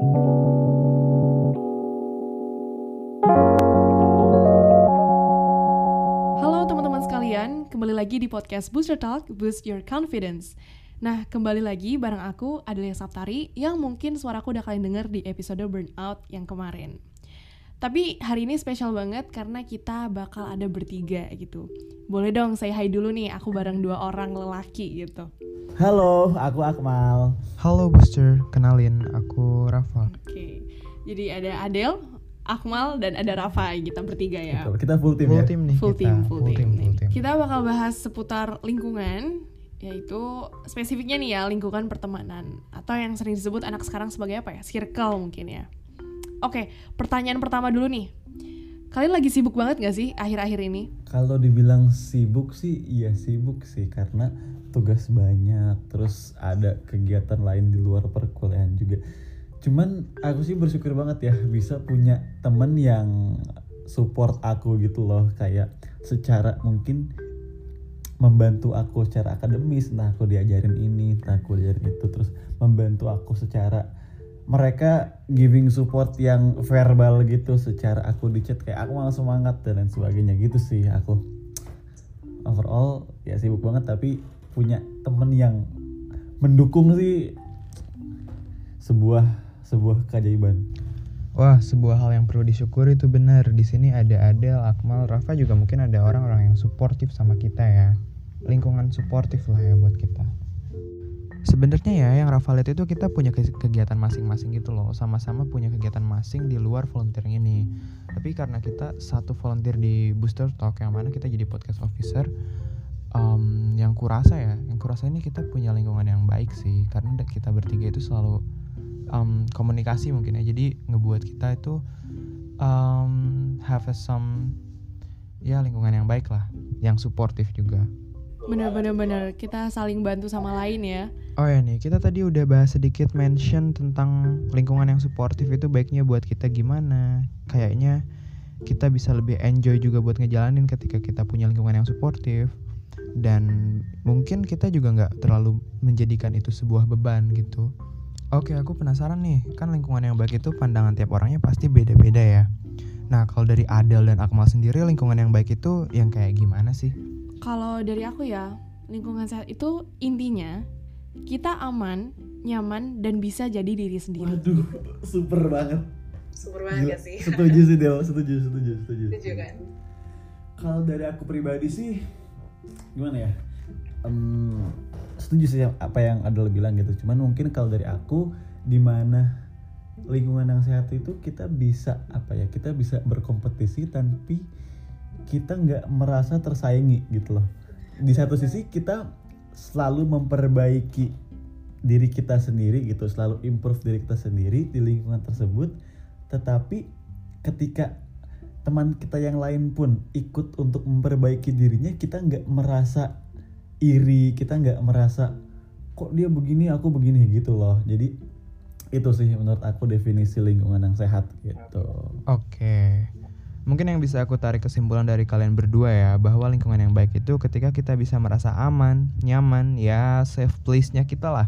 Halo teman-teman sekalian, kembali lagi di podcast Booster Talk, Boost Your Confidence. Nah, kembali lagi bareng aku, Adelia Saptari, yang mungkin suaraku udah kalian denger di episode Burnout yang kemarin. Tapi hari ini spesial banget karena kita bakal ada bertiga gitu. Boleh dong saya hai dulu nih, aku bareng dua orang lelaki gitu. Halo, aku Akmal. Halo Booster, kenalin aku Rafa. Oke, jadi ada Adel, Akmal, dan ada Rafa, kita bertiga ya. Betul, Kita full tim Full ya. tim nih full kita. team, full, team. full team. Kita bakal bahas seputar lingkungan, yaitu spesifiknya nih ya lingkungan pertemanan atau yang sering disebut anak sekarang sebagai apa ya? Circle mungkin ya. Oke, pertanyaan pertama dulu nih. Kalian lagi sibuk banget gak sih akhir-akhir ini? Kalau dibilang sibuk sih, iya sibuk sih karena tugas banyak, terus ada kegiatan lain di luar perkuliahan juga. Cuman aku sih bersyukur banget ya bisa punya temen yang support aku gitu loh, kayak secara mungkin membantu aku secara akademis, entah aku diajarin ini, entah aku diajarin itu, terus membantu aku secara mereka giving support yang verbal gitu secara aku di chat kayak aku malah semangat dan lain sebagainya gitu sih aku overall ya sibuk banget tapi punya temen yang mendukung sih sebuah sebuah keajaiban Wah, sebuah hal yang perlu disyukuri itu benar. Di sini ada Adel, Akmal, Rafa juga mungkin ada orang-orang yang suportif sama kita ya. Lingkungan suportif lah ya buat kita. Sebenarnya ya yang Rafa lihat itu kita punya ke- kegiatan masing-masing gitu loh, sama-sama punya kegiatan masing di luar volunteering ini. Tapi karena kita satu volunteer di Booster Talk yang mana kita jadi podcast officer, em, yang kurasa ya, yang kurasa ini kita punya lingkungan yang baik sih, karena kita bertiga itu selalu em, komunikasi mungkin ya, jadi ngebuat kita itu em, have some ya lingkungan yang baik lah, yang suportif juga. Bener-bener bener, kita saling bantu sama lain ya. Oh ya nih, kita tadi udah bahas sedikit mention tentang lingkungan yang suportif itu baiknya buat kita gimana. Kayaknya kita bisa lebih enjoy juga buat ngejalanin ketika kita punya lingkungan yang suportif. Dan mungkin kita juga nggak terlalu menjadikan itu sebuah beban gitu. Oke, aku penasaran nih, kan lingkungan yang baik itu pandangan tiap orangnya pasti beda-beda ya. Nah, kalau dari Adel dan Akmal sendiri, lingkungan yang baik itu yang kayak gimana sih? Kalau dari aku ya, lingkungan sehat itu intinya kita aman, nyaman, dan bisa jadi diri sendiri. waduh super banget Super Gila, banget gak sih? setuju sih Del setuju setuju setuju Setuju kan? kalau dari aku pribadi sih gimana ya Em, setuju sih apa yang Adel bilang gitu cuman mungkin kalau dari aku di mana lingkungan yang sehat itu kita bisa apa ya kita bisa berkompetisi tapi kita nggak merasa tersaingi gitu loh. Di satu sisi kita selalu memperbaiki diri kita sendiri gitu selalu improve diri kita sendiri di lingkungan tersebut. Tetapi ketika teman kita yang lain pun ikut untuk memperbaiki dirinya kita nggak merasa iri kita nggak merasa kok dia begini aku begini gitu loh. Jadi itu sih menurut aku definisi lingkungan yang sehat gitu. Oke. Mungkin yang bisa aku tarik kesimpulan dari kalian berdua ya, bahwa lingkungan yang baik itu ketika kita bisa merasa aman, nyaman, ya safe place-nya kita lah.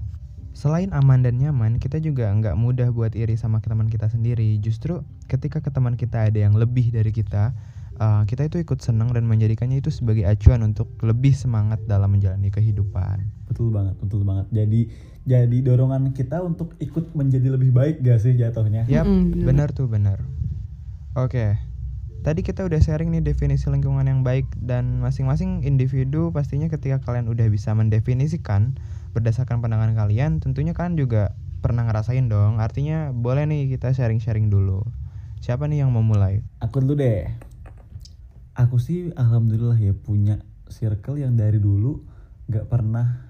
Selain aman dan nyaman, kita juga nggak mudah buat iri sama teman kita sendiri. Justru ketika ke teman kita ada yang lebih dari kita, uh, kita itu ikut senang dan menjadikannya itu sebagai acuan untuk lebih semangat dalam menjalani kehidupan. betul banget betul banget jadi jadi dorongan kita untuk ikut menjadi lebih baik gak sih jatuhnya Yap, Mm-mm, bener. benar tuh benar. Oke. Tadi kita udah sharing nih definisi lingkungan yang baik dan masing-masing individu pastinya ketika kalian udah bisa mendefinisikan berdasarkan pandangan kalian, tentunya kalian juga pernah ngerasain dong. Artinya boleh nih kita sharing-sharing dulu. Siapa nih yang mau mulai? aku dulu deh aku sih alhamdulillah ya punya circle yang dari dulu nggak pernah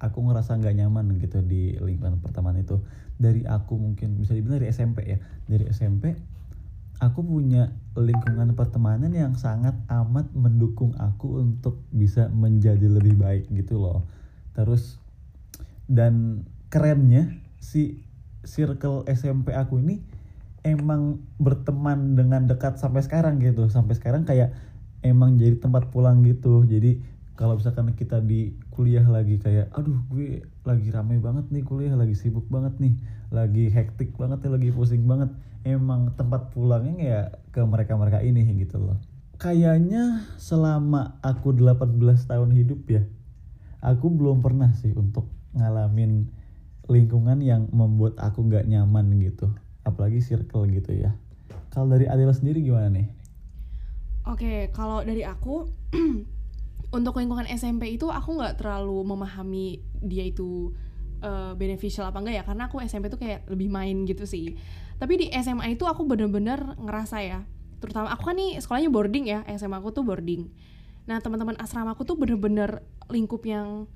aku ngerasa nggak nyaman gitu di lingkungan pertemanan itu dari aku mungkin bisa dibilang dari SMP ya dari SMP aku punya lingkungan pertemanan yang sangat amat mendukung aku untuk bisa menjadi lebih baik gitu loh. Terus dan kerennya si circle SMP aku ini emang berteman dengan dekat sampai sekarang gitu. Sampai sekarang kayak emang jadi tempat pulang gitu. Jadi kalau misalkan kita di kuliah lagi kayak aduh gue lagi rame banget nih kuliah lagi sibuk banget nih lagi hektik banget nih lagi pusing banget. Emang tempat pulangnya ya ke mereka-mereka ini gitu loh. Kayaknya selama aku 18 tahun hidup ya aku belum pernah sih untuk ngalamin lingkungan yang membuat aku nggak nyaman gitu. Apalagi circle gitu ya. Kalau dari Adela sendiri gimana nih? Oke, kalau dari aku untuk lingkungan SMP itu aku nggak terlalu memahami dia itu uh, beneficial apa enggak ya karena aku SMP tuh kayak lebih main gitu sih. Tapi di SMA itu aku bener-bener ngerasa ya, terutama aku kan nih sekolahnya boarding ya, SMA aku tuh boarding. Nah teman-teman asrama aku tuh bener-bener lingkup yang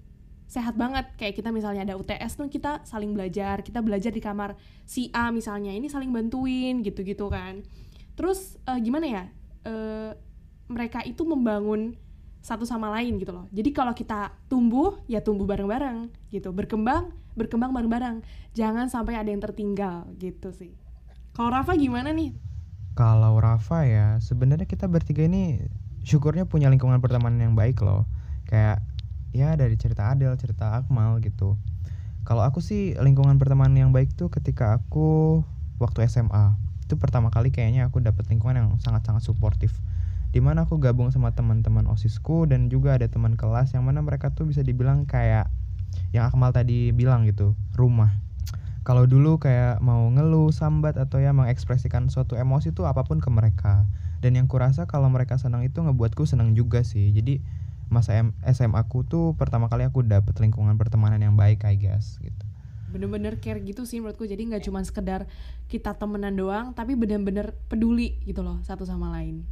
sehat banget kayak kita misalnya ada UTS tuh kita saling belajar kita belajar di kamar si A misalnya ini saling bantuin gitu-gitu kan terus uh, gimana ya uh, mereka itu membangun satu sama lain gitu loh. Jadi kalau kita tumbuh ya tumbuh bareng-bareng gitu, berkembang berkembang bareng-bareng. Jangan sampai ada yang tertinggal gitu sih. Kalau Rafa gimana nih? Kalau Rafa ya, sebenarnya kita bertiga ini syukurnya punya lingkungan pertemanan yang baik loh. Kayak ya dari cerita Adel, cerita Akmal gitu. Kalau aku sih lingkungan pertemanan yang baik tuh ketika aku waktu SMA itu pertama kali kayaknya aku dapat lingkungan yang sangat-sangat suportif di mana aku gabung sama teman-teman osisku dan juga ada teman kelas yang mana mereka tuh bisa dibilang kayak yang Akmal tadi bilang gitu rumah. Kalau dulu kayak mau ngeluh sambat atau ya mengekspresikan suatu emosi tuh apa pun ke mereka. Dan yang kurasa kalau mereka senang itu ngebuatku senang juga sih. Jadi masa SMA aku tuh pertama kali aku dapet lingkungan pertemanan yang baik I guess gitu. Bener-bener care gitu sih menurutku. Jadi nggak cuma sekedar kita temenan doang tapi bener-bener peduli gitu loh satu sama lain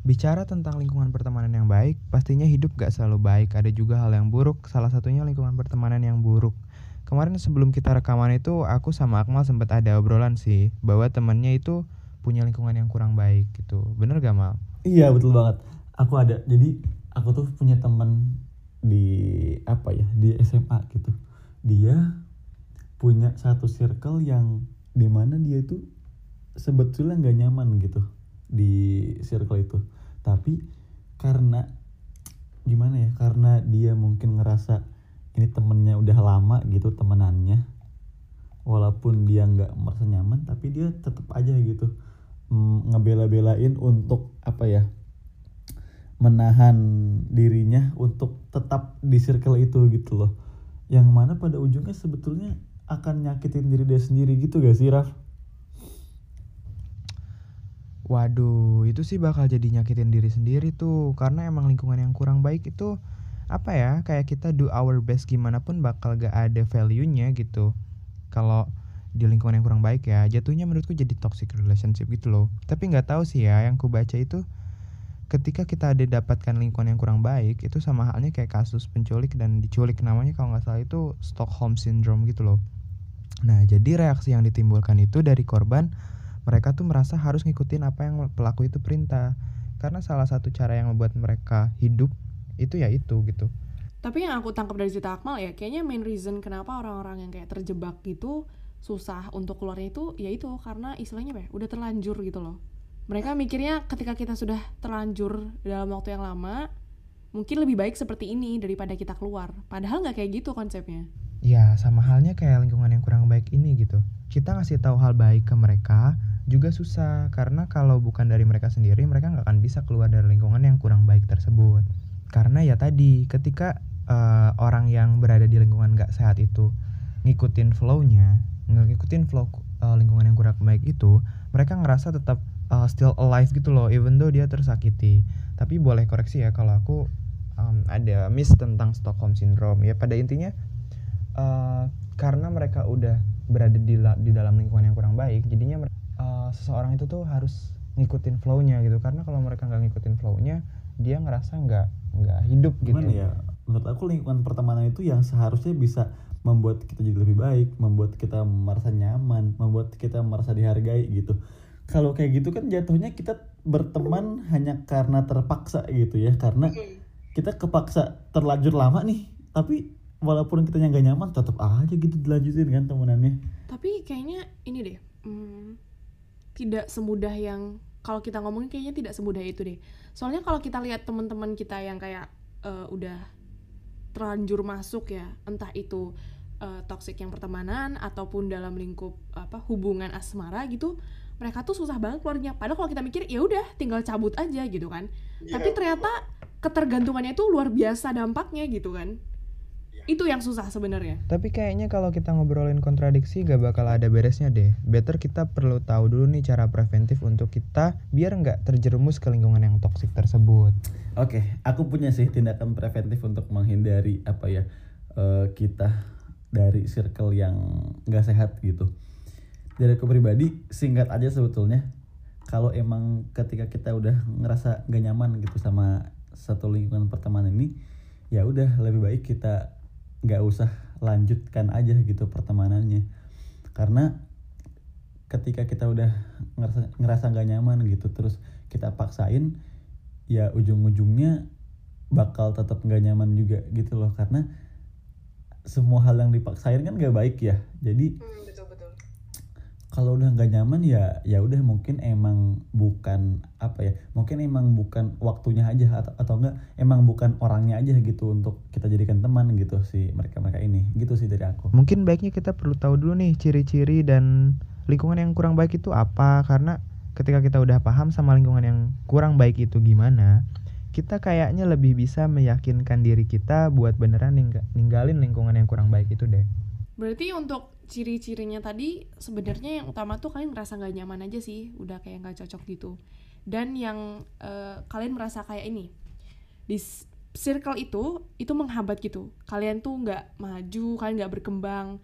Bicara tentang lingkungan pertemanan yang baik, pastinya hidup gak selalu baik. Ada juga hal yang buruk, salah satunya lingkungan pertemanan yang buruk. Kemarin sebelum kita rekaman itu, aku sama Akmal sempat ada obrolan sih, bahwa temennya itu punya lingkungan yang kurang baik gitu. Bener gak Mal? Iya betul banget. Aku ada. Jadi aku tuh punya teman di apa ya di SMA gitu dia punya satu circle yang di mana dia itu sebetulnya nggak nyaman gitu di circle itu. Tapi karena gimana ya karena dia mungkin ngerasa ini temennya udah lama gitu temenannya. Walaupun dia nggak merasa nyaman tapi dia tetap aja gitu mm, ngebela-belain untuk apa ya menahan dirinya untuk tetap di circle itu gitu loh. Yang mana pada ujungnya sebetulnya akan nyakitin diri dia sendiri gitu gak sih Raf? Waduh, itu sih bakal jadi nyakitin diri sendiri tuh. Karena emang lingkungan yang kurang baik itu Apa ya, kayak kita do our best gimana pun bakal gak ada value-nya gitu. Kalau di lingkungan yang kurang baik ya Jatuhnya menurutku jadi toxic relationship gitu loh. Tapi gak tahu sih ya, yang ku baca itu ketika kita ada dapatkan lingkungan yang kurang baik itu sama halnya kayak kasus penculik dan diculik. Namanya kalau nggak salah itu Stockholm syndrome gitu loh. Nah jadi reaksi yang ditimbulkan itu dari korban mereka tuh merasa harus ngikutin apa yang pelaku itu perintah. Karena salah satu cara yang membuat mereka hidup itu ya itu gitu. Tapi yang aku tangkap dari cerita Akmal ya kayaknya main reason kenapa orang-orang yang kayak terjebak gitu susah untuk keluarnya itu ya itu karena istilahnya apa ya udah terlanjur gitu loh. Mereka mikirnya ketika kita sudah terlanjur dalam waktu yang lama mungkin lebih baik seperti ini daripada kita keluar. Padahal nggak kayak gitu konsepnya ya sama halnya kayak lingkungan yang kurang baik ini gitu. Kita ngasih tahu hal baik ke mereka juga susah karena kalau bukan dari mereka sendiri mereka nggak akan bisa keluar dari lingkungan yang kurang baik tersebut. Karena ya tadi ketika uh, orang yang berada di lingkungan nggak sehat itu ngikutin flownya ngikutin flow uh, lingkungan yang kurang baik itu mereka ngerasa tetap uh, still alive gitu loh even though dia tersakiti. Tapi boleh koreksi ya kalau aku um, ada miss tentang Stockholm syndrome. Ya pada intinya uh, karena mereka udah berada di, di dalam lingkungan yang kurang baik jadinya uh, seseorang itu tuh harus ngikutin flownya gitu. Karena kalau mereka nggak ngikutin flownya dia ngerasa nggak nggak hidup Gimana gitu ya menurut aku lingkungan pertemanan itu yang seharusnya bisa membuat kita jadi lebih baik membuat kita merasa nyaman membuat kita merasa dihargai gitu. Kalau kayak gitu kan jatuhnya kita berteman hanya karena terpaksa gitu ya. Karena kita kepaksa terlanjur lama nih tapi walaupun kita nggak nyaman tetap aja gitu dilanjutin kan temenannya. Tapi kayaknya ini deh hmm, tidak semudah yang kalau kita ngomongin kayaknya tidak semudah itu deh. Soalnya kalau kita lihat teman-teman kita yang kayak uh, udah terlanjur masuk ya entah itu uh, toxic yang pertemanan ataupun dalam lingkup apa hubungan asmara gitu mereka tuh susah banget keluarnya. Padahal kalau kita mikir ya udah tinggal cabut aja gitu kan. Yeah. tapi ternyata ketergantungannya itu luar biasa dampaknya gitu kan itu yang susah sebenarnya. Tapi kayaknya kalau kita ngobrolin kontradiksi gak bakal ada beresnya deh. Better kita perlu tahu dulu nih cara preventif untuk kita biar nggak terjerumus ke lingkungan yang toksik tersebut. Oke aku punya sih tindakan preventif untuk menghindari apa ya uh, kita dari circle yang nggak sehat gitu. Dari aku pribadi singkat aja sebetulnya. Kalau emang ketika kita udah ngerasa gak nyaman gitu sama satu lingkungan pertemanan ini ya udah lebih baik kita nggak usah lanjutkan aja gitu pertemanannya. Karena ketika kita udah ngerasa ngerasa nggak nyaman gitu terus kita paksain ya ujung-ujungnya bakal tetap nggak nyaman juga gitu loh. Karena semua hal yang dipaksain kan gak baik ya. Jadi hmm, kalau udah nggak nyaman ya ya udah mungkin emang bukan apa ya mungkin emang bukan waktunya aja atau atau enggak emang bukan orangnya aja gitu untuk kita jadikan teman gitu sih mereka mereka ini. Gitu sih dari aku. Mungkin baiknya kita perlu tahu dulu nih ciri-ciri dan lingkungan yang kurang baik itu apa. Karena ketika kita udah paham sama lingkungan yang kurang baik itu gimana kita kayaknya lebih bisa meyakinkan diri kita buat beneran ning ninggalin lingkungan yang kurang baik itu deh berarti untuk ciri-cirinya tadi sebenarnya yang utama tuh kalian merasa nggak nyaman aja sih udah kayak nggak cocok gitu. Dan yang uh, kalian merasa kayak ini di circle itu itu menghambat gitu. Kalian tuh nggak maju kalian nggak berkembang.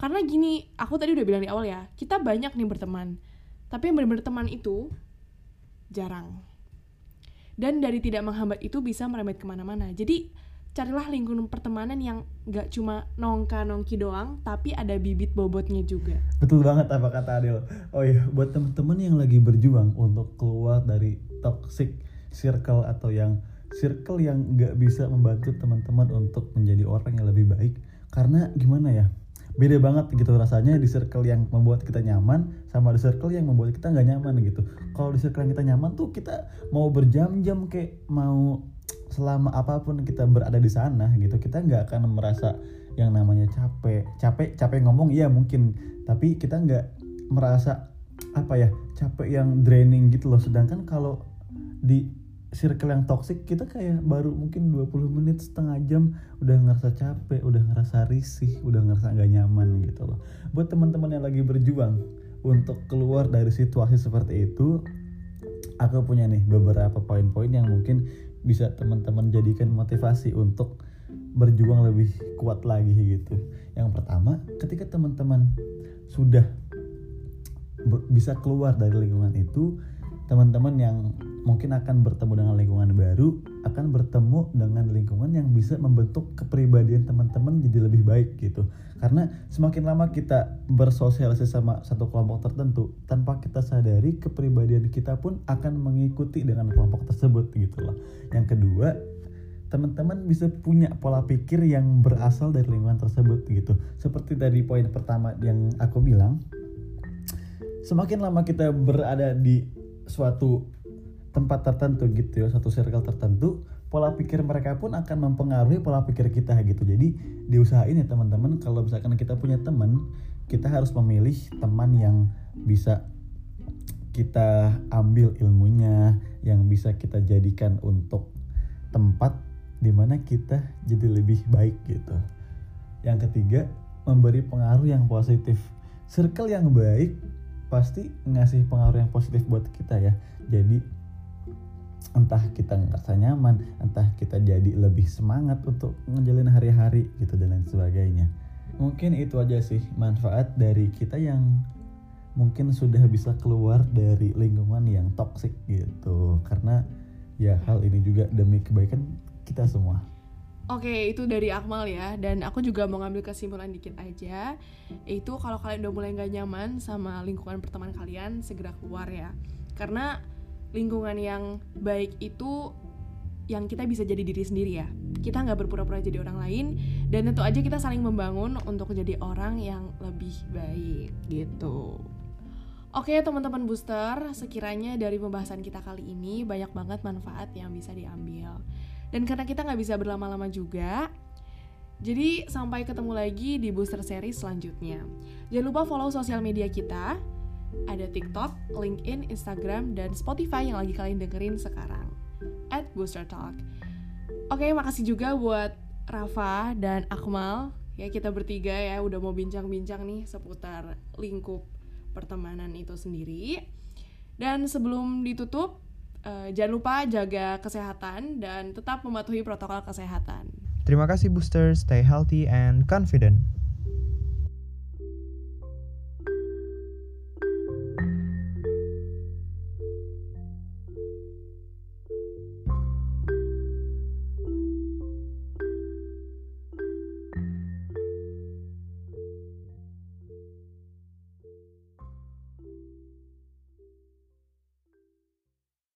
Karena gini aku tadi udah bilang di awal ya kita banyak nih berteman. Tapi yang benar-benar teman itu jarang. Dan dari tidak menghambat itu bisa merembet ke mana-mana. Jadi carilah lingkungan pertemanan yang gak cuma nongka nongki doang tapi ada bibit bobotnya juga. Betul banget apa kata Adel oh iya buat teman-teman yang lagi berjuang untuk keluar dari toxic circle atau yang circle yang gak bisa membantu teman-teman untuk menjadi orang yang lebih baik karena gimana ya beda banget gitu rasanya di circle yang membuat kita nyaman sama di circle yang membuat kita nggak nyaman gitu. Kalau di circle yang kita nyaman tuh kita mau berjam-jam kayak mau selama apa pun kita berada di sana gitu kita nggak akan merasa yang namanya capek. Capek capek ngomong iya mungkin. Tapi kita nggak merasa apa ya capek yang draining gitu loh. Sedangkan kalau di circle yang toxic kita kayak baru mungkin 20 menit setengah jam udah ngerasa capek udah ngerasa risih udah ngerasa nggak nyaman gitu loh. Buat teman-teman yang lagi berjuang untuk keluar dari situasi seperti itu aku punya nih beberapa poin-poin yang mungkin bisa teman-teman jadikan motivasi untuk berjuang lebih kuat lagi gitu. Yang pertama, ketika teman-teman sudah bisa keluar dari lingkungan itu, teman-teman yang mungkin akan bertemu dengan lingkungan baru akan bertemu dengan lingkungan yang bisa membentuk kepribadian teman-teman jadi lebih baik gitu. Karena semakin lama kita bersosialisasi sama satu kelompok tertentu tanpa kita sadari kepribadian kita pun akan mengikuti dengan kelompok tersebut gitu loh. Yang kedua teman-teman bisa punya pola pikir yang berasal dari lingkungan tersebut gitu. Seperti dari poin pertama yang aku bilang semakin lama kita berada di suatu tempat tertentu gitu ya satu circle tertentu pola pikir mereka pun akan mempengaruhi pola pikir kita gitu. Jadi diusahain ya teman-teman kalau misalkan kita punya teman kita harus memilih teman yang bisa kita ambil ilmunya yang bisa kita jadikan untuk tempat di mana kita jadi lebih baik gitu. Yang ketiga memberi pengaruh yang positif. Circle yang baik pasti ngasih pengaruh yang positif buat kita ya. Jadi entah kita ngerasa nyaman entah kita jadi lebih semangat untuk ngejalin hari-hari gitu dan lain sebagainya mungkin itu aja sih manfaat dari kita yang mungkin sudah bisa keluar dari lingkungan yang toksik gitu karena ya hal ini juga demi kebaikan kita semua Oke, itu dari Akmal ya. Dan aku juga mau ngambil kesimpulan dikit aja. Itu kalau kalian udah mulai gak nyaman sama lingkungan pertemanan kalian, segera keluar ya. Karena lingkungan yang baik itu yang kita bisa jadi diri sendiri ya. Kita nggak berpura-pura jadi orang lain. Dan tentu aja kita saling membangun untuk jadi orang yang lebih baik gitu. Oke teman-teman booster, sekiranya dari pembahasan kita kali ini banyak banget manfaat yang bisa diambil. Dan karena kita nggak bisa berlama-lama juga, Jadi sampai ketemu lagi di booster series selanjutnya. Jangan lupa follow sosial media kita. Ada TikTok, LinkedIn, Instagram, dan Spotify yang lagi kalian dengerin sekarang. At Booster Talk. Oke, makasih juga buat Rafa dan Akmal. Ya kita bertiga ya udah mau bincang-bincang nih seputar lingkup pertemanan itu sendiri. Dan sebelum ditutup, eh, jangan lupa jaga kesehatan dan tetap mematuhi protokol kesehatan. Terima kasih Booster, stay healthy and confident.